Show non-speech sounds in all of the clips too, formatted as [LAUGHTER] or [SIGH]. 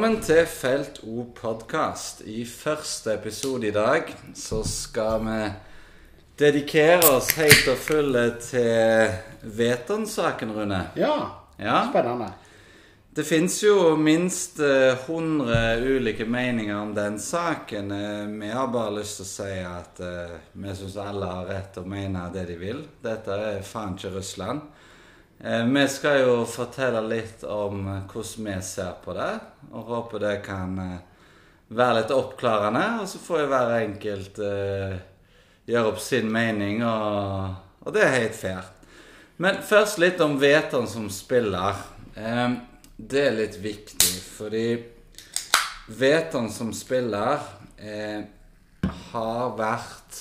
Velkommen til Felt O podkast. I første episode i dag så skal vi dedikere oss helt og fulle til Veton-saken, Rune. Ja, Ja. spennende. Det fins jo minst eh, 100 ulike meninger om den saken. Eh, Vi har bare lyst til å si at eh, vi syns alle har rett til å mene det de vil. Dette er faen ikke Russland. Eh, Vi skal jo fortelle litt om eh, hvordan vi ser på det, og håper det kan eh, være litt oppklarende. Og så får jo hver enkelt uh, gjøre opp sin mening, og, og det er helt fair. Men først litt om Veton som spiller. Um, det er litt viktig, fordi Veton som spiller eh, har vært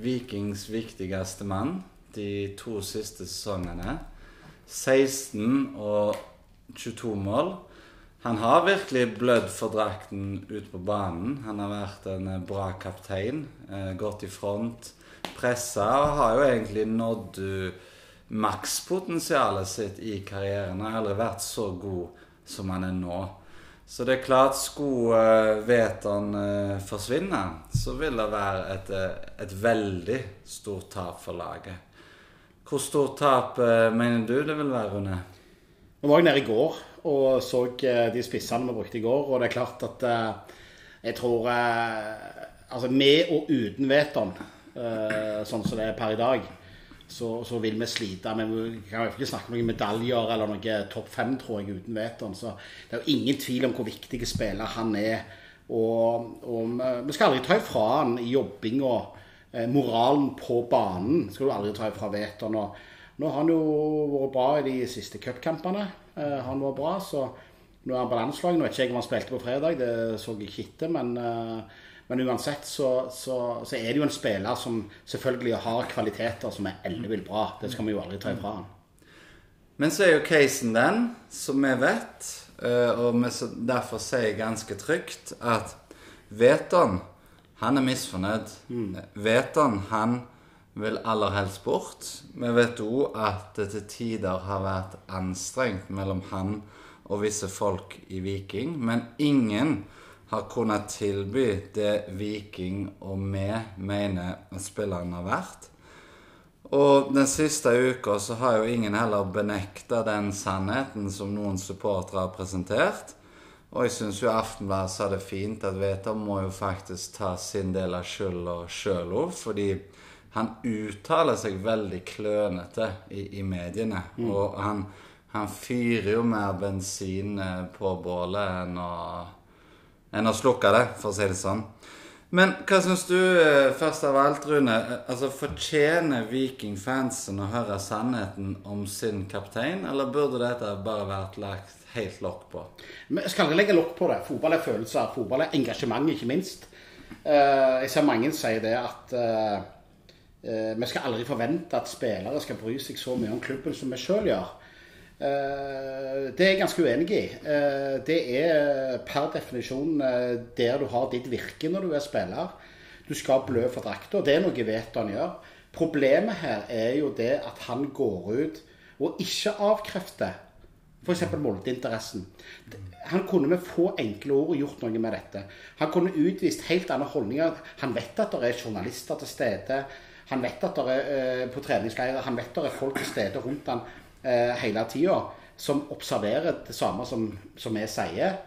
Vikings viktigste mann de to siste sesongene. 16 og 22 mål. Han har virkelig blødd for drakten ut på banen. Han har vært en eh, bra kaptein. Eh, gått i front, pressa og har jo egentlig nådd uh, makspotensialet sitt i karrieren. Han har aldri vært så god som han er nå. Så det er klart, skulle uh, Veton eh, forsvinne, så vil det være et, eh, et veldig stort tap for laget. Hvor stort tap eh, mener du det vil være, Rune? Vi var nede i går og så eh, de spissene vi brukte i går, og det er klart at eh, jeg tror Altså med og uten Veton, sånn som det er per i dag, så, så vil vi slite. Men vi kan jo ikke snakke om noen medaljer eller noe topp fem, tror jeg, uten Veton. Så det er jo ingen tvil om hvor viktig spiller han er. Og, og vi skal aldri ta ifra han i jobbinga. Eh, moralen på banen skal du aldri ta ifra Veton. Nå. nå har han jo vært bra i de siste cupkampene. Eh, han var bra, så nå er han på landslaget. Nå vet ikke jeg om han spilte på fredag, det så jeg ikke etter. Men, eh, men uansett så, så, så er det jo en spiller som selvfølgelig har kvaliteter som er ellevill bra. Det skal vi jo aldri ta ifra han. Men så er jo casen den, som vi vet, eh, og derfor sier jeg ganske trygt, at Veton, han er misfornøyd. Vet han vil aller helst bort. Vi vet òg at det til tider har vært anstrengt mellom han og visse folk i Viking, men ingen har kunnet tilby det Viking og vi mener at spilleren har vært. Og den siste uka så har jo ingen heller benekta den sannheten som noen supportere har presentert. Og jeg syns jo Aftenbladet sa det fint at Veton må jo faktisk ta sin del av skylda sjøl òg, fordi han uttaler seg veldig klønete i, i mediene. Og han, han fyrer jo mer bensin eh, på bålet enn å, enn å slukke det, for å si det sånn. Men hva syns du, eh, først av alt, Rune? Eh, Altså, Fortjener Viking-fansen å høre sannheten om sin kaptein, eller burde dette bare vært lagt helt lokk på? Jeg skal aldri legge lokk på det. Fotball er følelser. Fotball er engasjement, ikke minst. Eh, jeg ser mange si det at eh, eh, vi skal aldri forvente at spillere skal bry seg så mye om klubben som vi sjøl gjør. Det er jeg ganske uenig i. Det er per definisjon der du har ditt virke når du er spiller. Du skal blø for drakta. Det er noe Veton gjør. Problemet her er jo det at han går ut og ikke avkrefter f.eks. Molde-interessen. Han kunne med få enkle ord gjort noe med dette. Han kunne utvist helt andre holdninger. Han vet at det er journalister til stede. Han vet at det er eh, på treningsleirer, han vet at det er folk til stede rundt han eh, hele tida som observerer det samme som, som vi sier.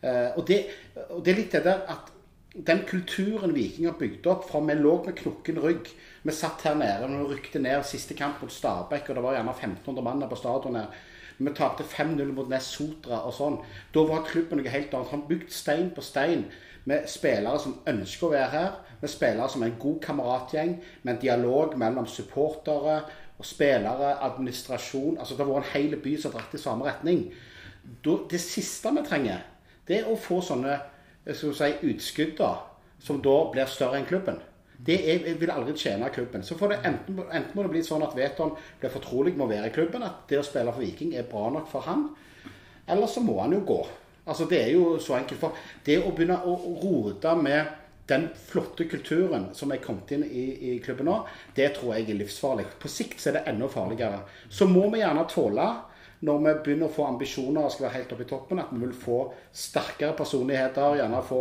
Eh, og, det, og det er litt det der at den kulturen Viking har bygd opp fra vi lå med knokken rygg Vi satt her nede når vi rykte ned siste kamp mot Stabæk, og det var gjerne 1500 mann på stadionet. Vi tapte 5-0 mot Nes Sotra og sånn. Da var klubben noe helt annet. Han bygde stein på stein med spillere som ønsker å være her. Med spillere som er en god kameratgjeng, med en dialog mellom supportere og spillere, administrasjon. Altså Det har vært en hel by som har dratt i samme retning. Det siste vi trenger, det er å få sånne skal si, utskudd da, som da blir større enn klubben. Det er, vil aldri tjene klubben. Så får det enten, enten må det bli sånn at Veton blir fortrolig med å være i klubben, at det å spille for Viking er bra nok for han. Eller så må han jo gå. Altså Det er jo så enkelt. For det å begynne å rote med den flotte kulturen som er kommet inn i, i klubben nå, det tror jeg er livsfarlig. På sikt så er det enda farligere. Så må vi gjerne tåle når vi begynner å få ambisjoner og skal være helt oppe i toppen, at vi vil få sterkere personligheter, gjerne få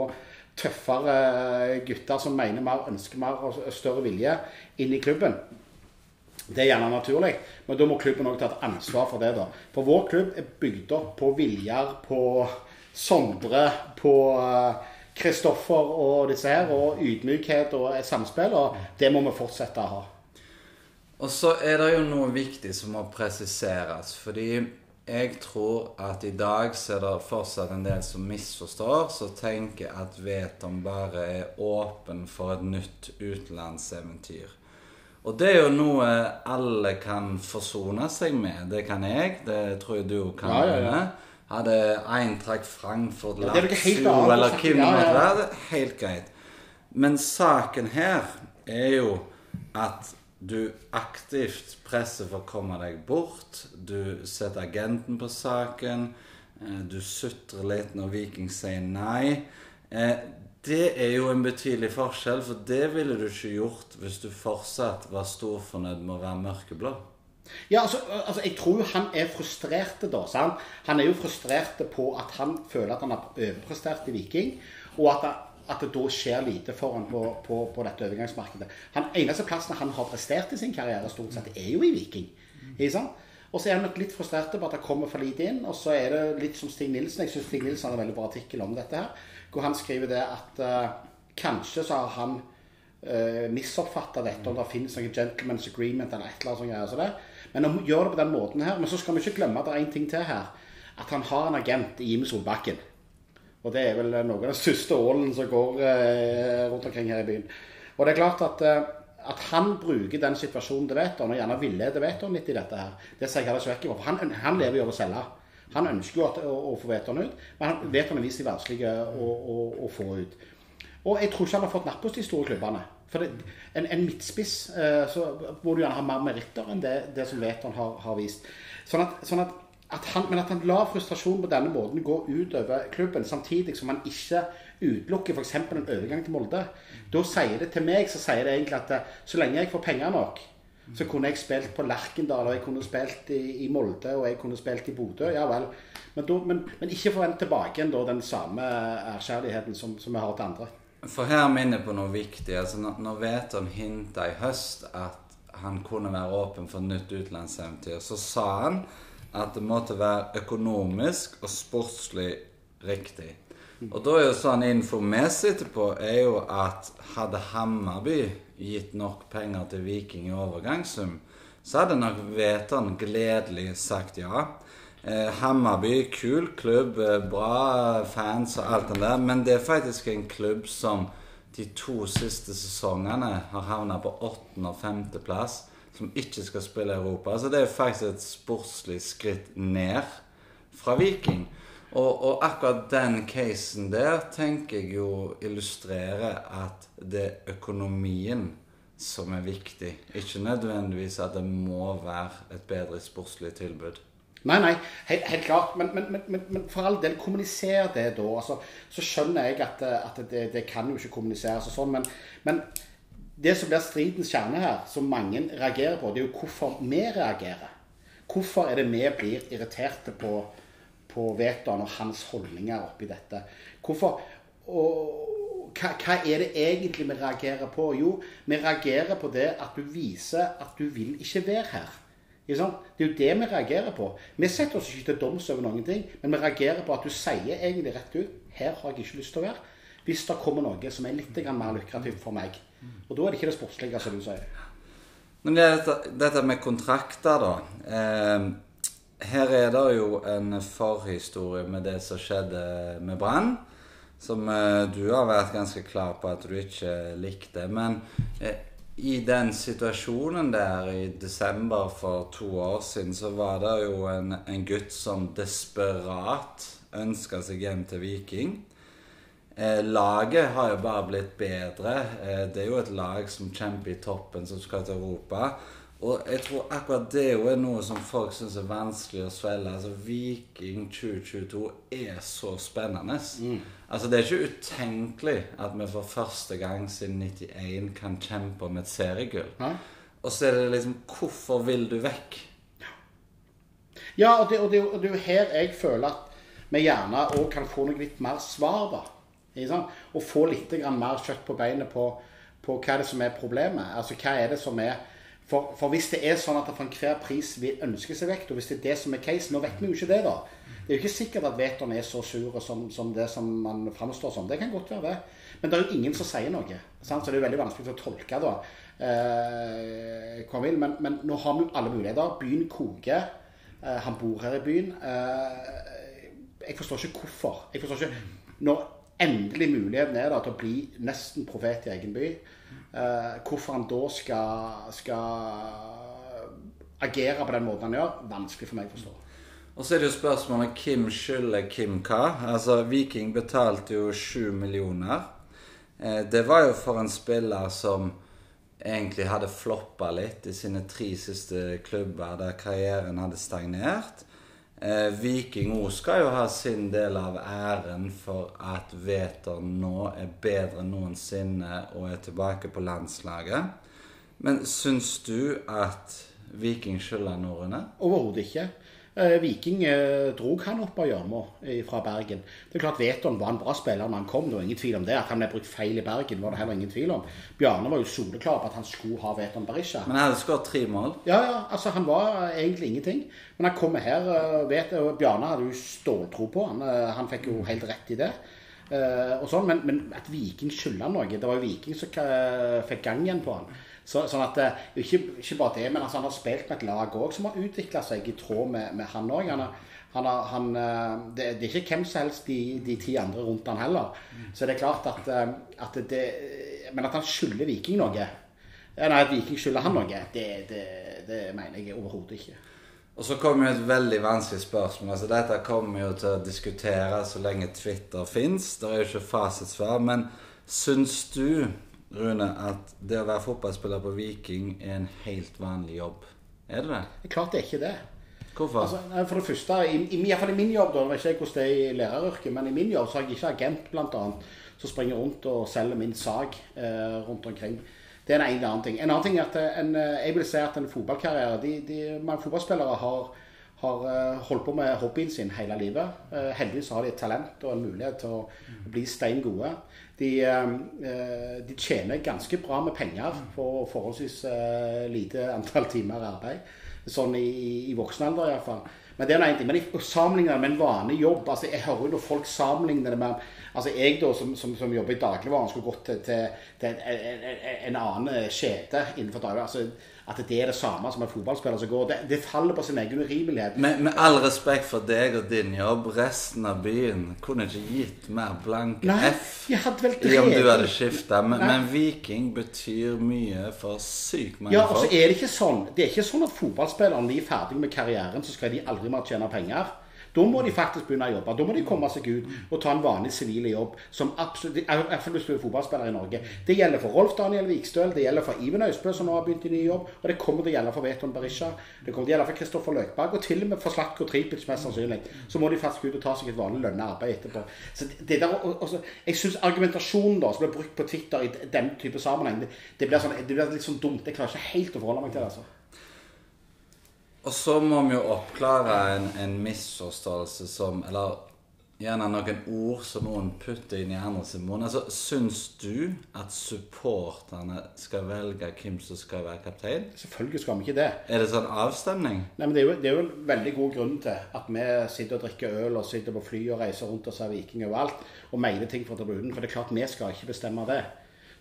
tøffere gutter som mener mer, ønsker mer og større vilje inn i klubben. Det er gjerne naturlig, men da må klubben òg ta et ansvar for det. da. For vår klubb er bygd opp på Viljar, på Sondre, på Kristoffer og disse her, og ydmykhet og samspill. Og det må vi fortsette å ha. Og så er det jo noe viktig som må presiseres. Fordi jeg tror at i dag så er det fortsatt en del som misforstår, som tenker at Veton bare er åpen for et nytt utenlandseventyr. Og det er jo noe alle kan forsone seg med. Det kan jeg, det tror jeg du kan. Ja, ja, ja. Hadde Eintracht Frankfurt, ja, Lazio eller hvem det måtte være, helt greit. Men saken her er jo at du aktivt presser for å komme deg bort. Du setter agenten på saken. Eh, du sutrer litt når Viking sier nei. Eh, det er jo en betydelig forskjell, for det ville du ikke gjort hvis du fortsatt var storfornøyd med å være mørkeblå. Ja, altså, altså, Jeg tror han er frustrert da. Han, han, er jo frustrert på at han føler at han har overprestert i Viking. Og at at det da skjer lite for han på, på, på dette overgangsmarkedet. Han Eneste plassen han har prestert i sin karriere, stort sett, er jo i Viking. Mm. Og så er han nok litt frustrert på at det kommer for lite inn. Og så er det litt som Stig Nilsen. Jeg syns Stig Nilsen har en veldig bra artikkel om dette her. Hvor han skriver det at uh, kanskje så har han uh, misoppfatta dette, om det finnes noen gentleman's agreement eller et eller annet sånt. Så Men han gjør det på den måten her. Men så skal vi ikke glemme at det er én ting til her. At han har en agent i Jim Solbakken. Og det er vel noen av de største ålene som går eh, rundt omkring her i byen. Og det er klart at, eh, at han bruker den situasjonen til Veton, og gjerne villeder Veton litt i dette her, det ikke vekk ifra. For han, han, lever jo av å selge. Han ønsker jo at, å, å, få Veton ut, men Veton er vist seg vanskelig å, å, å, få ut. Og jeg tror ikke han har fått napp hos de store klubbene. For det, en, en, midtspiss eh, så må du gjerne ha mer meritter enn det, det som Veton har, har, vist. Sånn at, sånn at at han, men at han lar frustrasjonen på denne måten gå utover klubben, samtidig som han ikke utelukker f.eks. en overgang til Molde. Da sier det til meg så sier det egentlig at eh, så lenge jeg får penger nok, så kunne jeg spilt på Lerkendal, og jeg kunne spilt i, i Molde, og jeg kunne spilt i Bodø. Ja vel. Men, da, men, men ikke forvent tilbake igjen da, den samme ærkjærligheten som, som vi har til andre. For her minner på noe viktig. altså Når, når Veton hinta i høst at han kunne være åpen for nytt utenlandseventyr, så sa han at det måtte være økonomisk og sportslig riktig. Og da er jo sånn info vi sitter på, er jo at hadde Hammarby gitt nok penger til Viking i overgangssum, så hadde nok Veton gledelig sagt ja. Eh, Hammarby, kul klubb, eh, bra fans og alt det der, men det er faktisk en klubb som de to siste sesongene har havna på åttende- og femteplass som ikke skal spille i Europa. Altså Det er faktisk et sportslig skritt ned fra Viking. Og, og, akkurat den casen der tenker jeg jo illustrerer at det er økonomien som er viktig. Ikke nødvendigvis at det må være et bedre sportslig tilbud. Nei, nei, helt, helt klart. Men, men, men, men, for all del, kommuniser det da. Altså, så skjønner jeg at, at det, det, kan jo ikke kommuniseres og sånn, men det som blir stridens kjerne her, som mange reagerer på, det er jo hvorfor vi reagerer. Hvorfor er det vi blir irriterte på, på Veton og hans holdninger oppi dette? Hvorfor, og hva, hva, er det egentlig vi reagerer på? Jo, vi reagerer på det at du viser at du vil ikke være her. Det er jo det vi reagerer på. Vi setter oss ikke til doms over noen ting, men vi reagerer på at du sier egentlig rett ut her har jeg ikke lyst til å være. Hvis det kommer noe som er litt mer lukrativt for meg. Og da er det ikke det sportslige, som du sier. Men dette, dette med kontrakter, da. Eh, her er det jo en forhistorie med det som skjedde med Brann. Som eh, du har vært ganske klar på at du ikke likte. Men eh, i den situasjonen der i desember for to år siden, så var det jo en, en gutt som desperat ønska seg hjem til Viking. Eh, laget har jo bare blitt bedre. Eh, det er jo et lag som kjemper i toppen, som skal til Europa. Og jeg tror akkurat det jo er noe som folk syns er vanskelig å svelge. Altså, Viking 2022 er så spennende. Mm. Altså, Det er ikke utenkelig at vi for første gang siden 91 kan kjempe om et seriegull. Ja. Og så er det liksom Hvorfor vil du vekk? Ja, og det, og, det, og det er jo her jeg føler at vi gjerne òg kan få noe litt mer svar, da. Og få litt mer kjøtt på beinet på, på hva er det som er problemet. Altså hva er det som er for, for hvis det er sånn at det for enhver pris vil ønske seg vekt, og hvis det er det som er case Nå vet vi jo ikke det, da. Det er jo ikke sikkert at Veton er så sur som, som, det som man framstår som. Det kan godt være det. Men det er jo ingen som sier noe. Sant? Så det er jo veldig vanskelig å tolke da, eh, vil. Men, men, nå har vi jo alle muligheter. Byen koker. Eh, han bor her i byen. Eh, jeg forstår ikke hvorfor. Jeg forstår ikke Når endelig muligheten er da til å bli nesten profet i egen by, eh, hvorfor han da skal, skal agere på den måten han gjør, vanskelig for meg å forstå. Og så er det jo spørsmålet hvem skylder Kim hva? Altså, Viking betalte jo sju millioner. Eh, det var jo for en spiller som egentlig hadde floppa litt i sine tre siste klubber, der karrieren hadde stagnert. Eh, Viking òg skal jo ha sin del av æren for at Veter nå er bedre enn noensinne og er tilbake på landslaget. Men syns du at Viking skylder nordene? Overhodet ikke. Eh, Viking eh, drog han opp av gjørma fra Bergen. Det er klart Veton var en bra spiller når han kom, det var ingen tvil om det. At han ble brukt feil i Bergen, var det heller ingen tvil om. Bjarne var jo soleklar på at han skulle ha Veton Berisha. Men han hadde skåret tre mål? Ja, ja. Altså, han var egentlig ingenting. Men han kommer her eh, vet, og Bjarne hadde jo ståltro på han. Han fikk jo helt rett i det. og sånn, men, men at Viking skylder noe Det var jo Viking som fikk gang igjen på han. Så, sånn at, eh, ikke, ikke, bare det, men altså, han har spilt med et lag òg som har utvikla seg i tråd med, med han òg. Han, han, han, eh, det, det, er ikke hvem som helst de, de ti andre rundt han heller. Så det er klart at, eh, at det, Men at han skylder Viking noe Nei, at Viking skylder han noe, det, det, det mener jeg overhodet ikke. Og så kommer jo et veldig vanskelig spørsmål. altså Dette kommer jo til å diskutere så lenge Twitter fins. Det er jo ikke fasitsvar. Men syns du Rune, at det å være fotballspiller på Viking er en helt vanlig jobb. Er det det? det er Klart det er ikke det. Hvorfor? Altså, for det første, i, i, i, i min jobb, da, jeg vet ikke hvordan det er i læreryrket, men i min jobb så har jeg ikke agent annet, som springer rundt og selger min sak eh, rundt omkring. Det er en annen ting. En annen ting er at en, eh, jeg vil si at en fotballkarriere de, de, Mange fotballspillere har, har uh, holdt på med hobbyen sin hele livet. Uh, heldigvis har de et talent og en mulighet til å bli stein gode. De, eh, de, tjener ganske bra med penger for forholdsvis eh, lite antall timer arbeid. Sånn i, i voksen alder iallfall. Men det er noe, men jeg sammenligner det med en vanlig jobb. altså Jeg hører jo folk sammenligner det med altså Jeg da, som, som, som jobber i dagligvaren, skulle gått til, til, til en, en, annen kjede innenfor dagligvaren. altså at det er det samme som en fotballspiller som går. Det, det faller på sin egen urimelighet. Med, med, all respekt for deg og din jobb, resten av byen kunne ikke gitt mer blank Nei, F jeg hadde vel i om du hadde skifta. Men, men, Viking betyr mye for sykt mange ja, folk. Og er det ikke sånn Det er ikke sånn at fotballspillerne de er ferdig med karrieren, så skal de aldri mer tjene penger. Da må de faktisk begynne å jobbe. Da må de komme seg ut og ta en vanlig sivil jobb. Som absolutt, i hvert fall hvis du er fotballspiller i Norge. Det gjelder for Rolf Daniel Vikstøl, det gjelder for Iven Øysbø, som nå har begynt i ny jobb, og det kommer til å gjelde for Veton Berisha. Det kommer til å gjelde for Kristoffer Løkberg, og til og med for Slatko Tripic, mest sannsynlig. Så må de faktisk ut og ta seg et vanlig lønna arbeid etterpå. Så det der, også, jeg syns argumentasjonen da, som blir brukt på Twitter i den type sammenheng, det, det, blir, sånn, det blir litt sånn dumt. Jeg klarer ikke helt å forholde meg til det. altså. Og så må vi jo oppklare en, en misforståelse som Eller gjerne noen ord som noen putter inn i andre sin munn. Altså, Syns du at supporterne skal velge hvem som skal være kaptein? Selvfølgelig skal vi ikke det. Er det sånn avstemning? Nei, men Det er jo, det er jo en veldig god grunn til at vi sitter og drikker øl og sitter på fly og reiser rundt og ser Viking overalt og mener ting fra tribunen. For det er klart vi skal ikke bestemme det.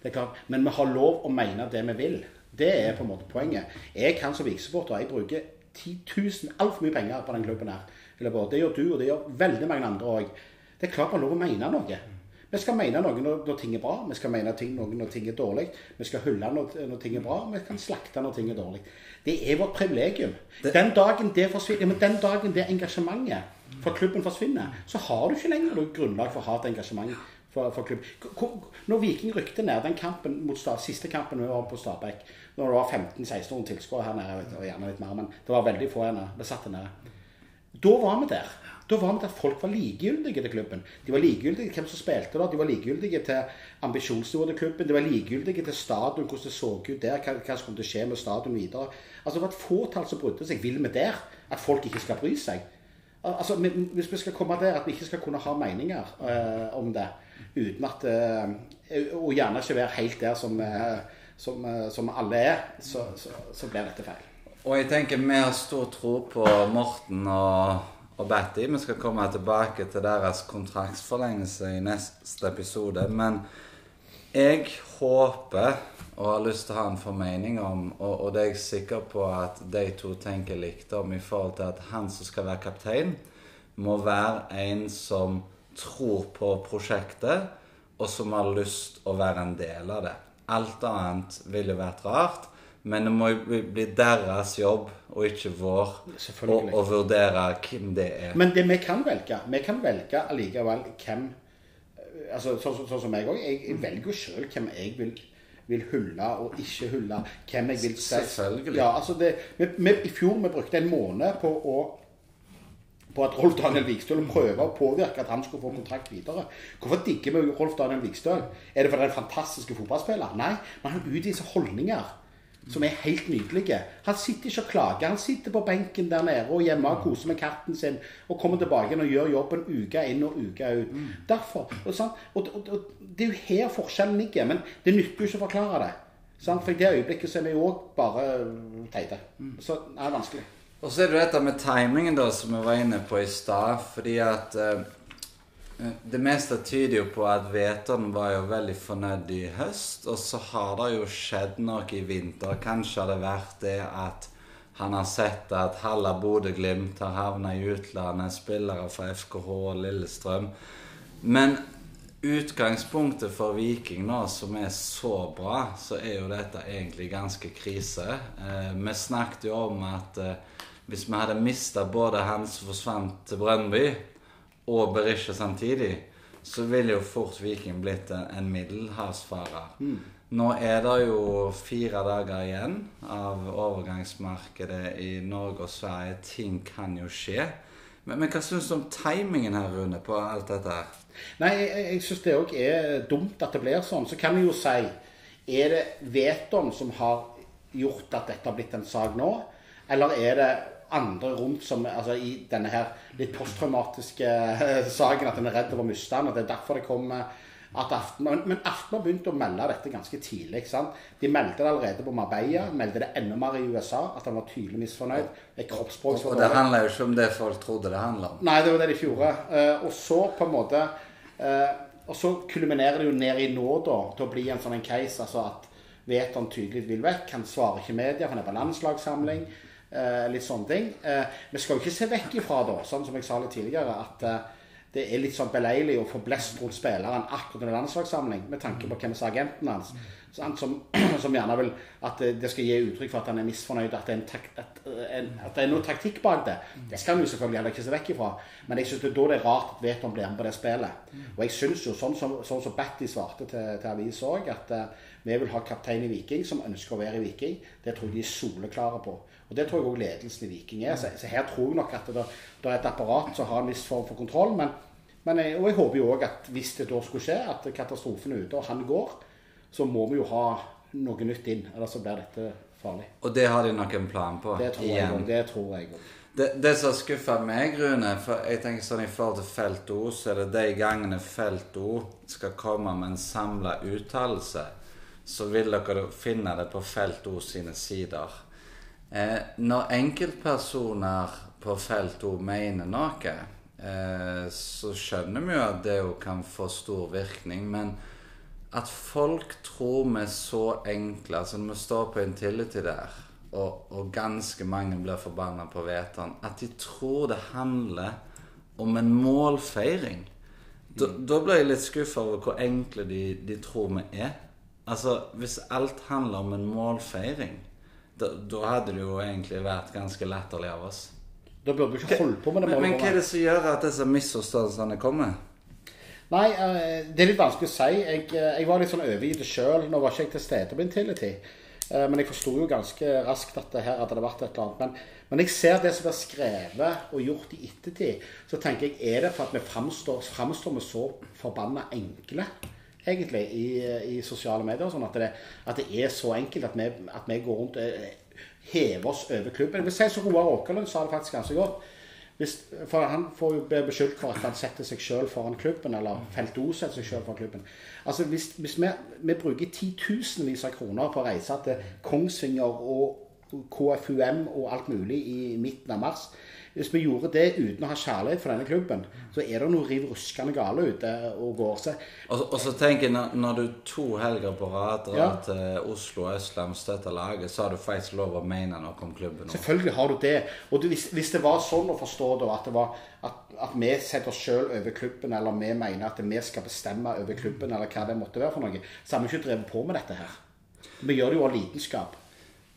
det er klart, men vi har lov å mene det vi vil. Det er på en måte poenget. Jeg kan som Vik-supporter jeg bruker 10 000, altfor mye penger på den klubben her. Det gjør du, og det gjør veldig mange andre òg. Det er klart man har lov å mene noe. Vi skal mene noe når, når, ting er bra, vi skal mene ting, noe når ting er dårlig. Vi skal hylle når, når ting er bra, vi kan slakte når ting er dårlig. Det er vårt privilegium. Den dagen det forsvinner, men den dagen det engasjementet for klubben forsvinner, så har du ikke lenger noe grunnlag for å ha et engasjement for, for klubben. Når Viking rykte ned den kampen mot siste kampen vi var på Stabæk når det var 15-16 tilskuere her nede, og gjerne litt mer, men det var veldig få her nede. Det satt nede. Da var vi der. Da var vi der folk var likegyldige til klubben. De var likegyldige til hvem som spilte der. De var likegyldige til ambisjonsnivået til klubben. De var likegyldige til stadion, hvordan det så ut der, hva, hva som kom til å skje med stadion videre. Altså Det var et fåtall som brydde seg. Vil vi der? At folk ikke skal bry seg? Altså, Hvis vi skal komme der at vi ikke skal kunne ha meninger uh, om det, uten at uh, Og gjerne ikke være helt der som, uh, som, som alle er, så, så, så, blir dette feil. Og jeg tenker vi har stor tro på Morten og, og Betty. Vi skal komme tilbake til deres kontraktsforlengelse i neste episode. Men jeg håper og har lyst til å ha en formening om, og, og, det er jeg sikker på at de to tenker likt om, i forhold til at han som skal være kaptein, må være en som tror på prosjektet, og som har lyst å være en del av det. Alt annet ville vært rart, men det må jo bli deres jobb, og ikke vår, å, vurdere hvem det er. Men det vi kan velge, vi kan velge allikevel hvem altså, Sånn så, så, som jeg òg. Jeg, jeg velger jo sjøl hvem jeg vil vil hylle og ikke hylle. Hvem jeg vil. Selvfølgelig. Ja, altså det, vi, vi, I fjor vi brukte en måned på å på at Rolf Daniel Vikstøl prøver å påvirke at han skulle få kontrakt videre. Hvorfor digger vi Rolf Daniel Vikstøl? Er det fordi han er en fantastisk fotballspiller? Nei, men han utviser holdninger som er helt nydelige. Han sitter ikke og klager. Han sitter på benken der nede og hjemme og koser med katten sin og kommer tilbake og gjør jobben uke inn og uke ut. Mm. Derfor. Og, og, og, og, Det er jo her forskjellen ligger. Men det nytter jo ikke å forklare det. Sant? For i det øyeblikket så er vi òg bare teite. Mm. Så det er vanskelig. Og så er det dette med timingen, da, som vi var inne på i stad. Fordi at eh, det meste tyder jo på at Veton var jo veldig fornøyd i høst. Og så har det jo skjedd noe i vinter. Kanskje har det vært det at han har sett at halve Bodø-Glimt har havna i utlandet. Spillere fra FKH og Lillestrøm. Men utgangspunktet for Viking nå, som er så bra, så er jo dette egentlig ganske krise. Eh, vi snakket jo om at eh, hvis vi hadde mista både han som forsvant til Brønnby og Berisha samtidig, så ville jo fort Viking blitt en, middelhavsfarer. Mm. Nå er det jo fire dager igjen av overgangsmarkedet i Norge og Sverige. Ting kan jo skje. Men, men hva syns du om timingen her, Rune, på alt dette? her? Nei, Jeg, jeg syns det òg er dumt at det blir sånn. Så kan vi jo si Er det Veton som har gjort at dette har blitt en sak nå? Eller er det andre rundt som, altså i denne her litt posttraumatiske eh, saken, at en er redd for å miste den. Og det er derfor det kommer at Aften, men, Aften har begynt å melde dette ganske tidlig. ikke sant? De meldte det allerede på Marbella, meldte det enda mer i USA, at han var tydelig misfornøyd. Et kroppsspråk og det handler jo ikke om det folk trodde det handla om. Nei, det var det de gjorde. Uh, og så på en måte uh, Og så kulminerer det jo ned i nå, da, til å bli en sånn en case. altså at vet han tydelig vil vekk. Han svarer ikke media, han er på landslagssamling. Eh, litt sånne ting. Eh, vi skal jo ikke se vekk ifra, da, sånn som jeg sa litt tidligere, at eh, det er litt sånn beleilig å få blest rundt spilleren akkurat under landslagssamling, med tanke på hvem som er agenten hans. Som, [CLEARS THROAT] som, gjerne vil at det skal gi uttrykk for at han er misfornøyd, at det er, tak, at, en, at det er noe taktikk bak det. Det skal han jo selvfølgelig heller ikke se vekk ifra. Men jeg syns da det er rart at Veton blir med på det spillet. Og jeg syns jo, sånn som, sånn som Batty svarte til, til avis òg, at vi vil ha kaptein i Viking som ønsker å være i Viking. Det tror jeg de er soleklare på. Og Det tror jeg òg ledelsen i Viking er. Så, så, her tror jeg nok at det, det, er et apparat som har en viss form for kontroll. Men, men jeg, og jeg håper jo òg at hvis det da skulle skje, at katastrofen er ute og han går, så må vi jo ha noe nytt inn. Ellers så blir dette farlig. Og det har de nok en plan på? Det tror igjen. jeg Det tror jeg òg. Det, det som skuffer meg, Rune, for jeg tenker sånn i forhold til Felt O, så er det de gangene Felt O skal komme med en samla uttalelse, så vil dere finne det på Felt O sine sider. Eh, når enkeltpersoner på felt O mener noe, eh, så skjønner vi jo at det jo kan få stor virkning. Men at folk tror vi er så enkle altså Når vi står på Intility der, og, og ganske mange blir forbanna på Vetan, at de tror det handler om en målfeiring. Da, mm. da blir jeg litt skuffa over hvor enkle de, de tror vi er. Altså, Hvis alt handler om en målfeiring da, da, hadde det jo egentlig vært ganske latterlig av oss. Da burde du ikke holde på med det. Men, men hva er det som gjør at disse misforståelsene kommer? Nei, eh, det er litt vanskelig å si. Jeg, eh, jeg var litt sånn overgitt sjøl. Nå var ikke jeg til stede på Intility. Eh, Men jeg forsto jo ganske raskt at det her hadde det vært et eller annet. Men, men jeg ser det som er skrevet og gjort i ettertid, så tenker jeg er det for at vi framstår, framstår vi så forbanna enkle egentlig i, i sosiale medier. Sånn at det, at det er så enkelt at vi, at vi går rundt og hever oss over klubben. Jeg vil si som Roar Åkerlund sa det faktisk ganske godt. Hvis, for Han får jo bli beskyldt for at han setter seg sjøl foran klubben, eller Felt O setter seg sjøl foran klubben. Altså Hvis, hvis vi, vi bruker titusenvis av kroner på å reise til Kongsvinger og KFUM og alt mulig i midten av mars Hvis vi gjorde det uten å ha kjærlighet for denne klubben, så er det noe riv ruskende gale ute og går. seg. Og, og så tenker jeg, når, når du to helger på rad drar Ja. til Oslo Østland og støtter laget, så har du faktisk lov å mene noe om klubben nå. Selvfølgelig har du det. Og du, hvis, hvis det var sånn å forstå da, at, det var, at, at vi setter oss sjøl over klubben, eller vi mener at vi skal bestemme over klubben, eller hva det måtte være for noe, så har vi ikke drevet på med dette her. Vi gjør det jo av lidenskap.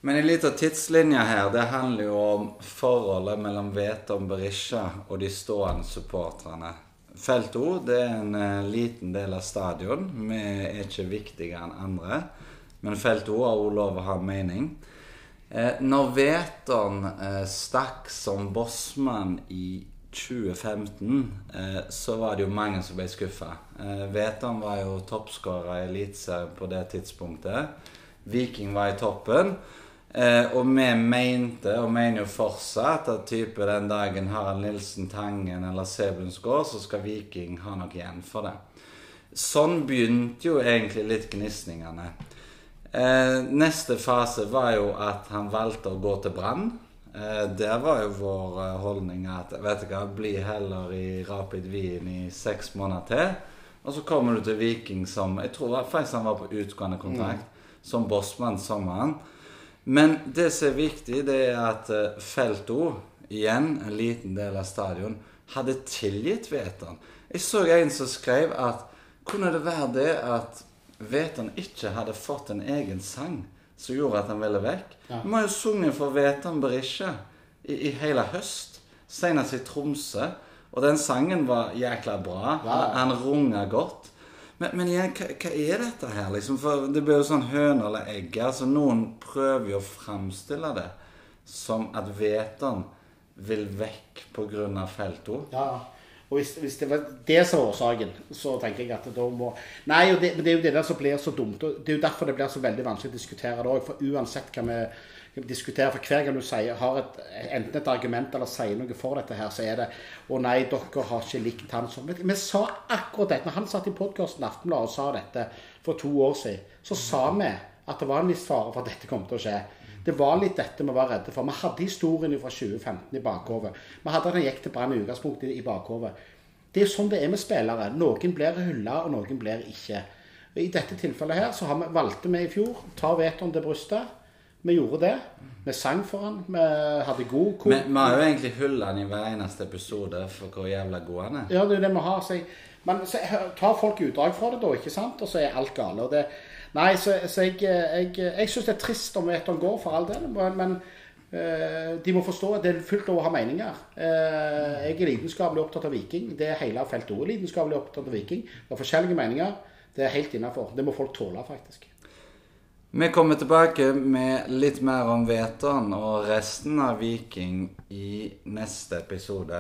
Men en liten tidslinje her, det handler jo om forholdet mellom Veton Berisha og de stående supporterne. Felt O det er en eh, liten del av stadion. Vi er ikke viktigere enn andre. Men Felt O har også lov å ha mening. Eh, når Veton eh, stakk som bossmann i 2015, eh, så var det jo mange som ble skuffa. Veton var jo toppskårer i Eliteserien på det tidspunktet. Viking var i toppen. Eh, og vi mente, og mener jo fortsatt, at type den dagen Harald Nilsen Tangen eller Sebulnsgaard, så skal Viking ha noe igjen for det. Sånn begynte jo egentlig litt gnisningene. Eh, neste fase var jo at han valgte å gå til Brann. Eh, der var jo vår eh, holdning at vet du hva, bli heller i Rapid Wien i seks måneder til. Og så kommer du til Viking som Jeg tror faktisk han var på utgående kontrakt som bossmann sommeren. Men det som er viktig, det er at eh, Felto, igjen en liten del av stadion, hadde tilgitt Veton. Jeg så en som skrev at kunne det være det at Veton ikke hadde fått en egen sang som gjorde at han ville vekk? Ja. Vi har jo sunget for Veton Berisha i, i hele høst. Senest i Tromsø. Og den sangen var jækla bra. Ja. Han, han runga godt. Men, men igjen, hva, hva er dette her, liksom? For det blir jo sånn høne eller egg. Altså, noen prøver jo å framstille det som at Veton vil vekk pga. Felto. Ja, og hvis, hvis det var det som var årsaken, så tenker jeg at da må Nei, det, men det er jo det der som blir så dumt. og Det er jo derfor det blir så veldig vanskelig å diskutere det òg. For uansett hva vi diskuterer, for hver gang du sier, har et, enten et argument eller sier noe for dette her, så er det Å nei, dere har ikke likt han som Vi sa akkurat dette. Når han satt i podkasten Aftenbladet og sa dette for to år siden, så sa vi at det var en viss fare for at dette kom til å skje. Det var litt dette vi var redde for. Vi hadde historien fra 2015 i bakhodet. Vi hadde at han gikk til Brann i utgangspunktet i bakhodet. Det er sånn det er med spillere. Noen blir hylla, og noen blir ikke. I dette tilfellet her så har vi, valgte vi i fjor ta vetoen til brystet. Vi gjorde det. Vi sang for han. Vi hadde god kor. Vi, vi har jo egentlig hylla han i hver eneste episode for hvor jævla god han er. Ja, det er det vi har. Så jeg, men så tar folk utdrag fra det, da, ikke sant? Og så er alt gale. Og det, nei, så, så jeg, jeg, jeg syns det er trist om Eton går, for all del. Men, men eh, de må forstå at det er fullt lov å ha meninger. Eh, jeg er lidenskapelig opptatt av Viking. Det er hele feltet òg lidenskapelig opptatt av Viking. Det er forskjellige meninger. Det er helt innafor. Det må folk tåle, faktisk. Vi kommer tilbake med litt mer om Veton og resten av Viking i neste episode.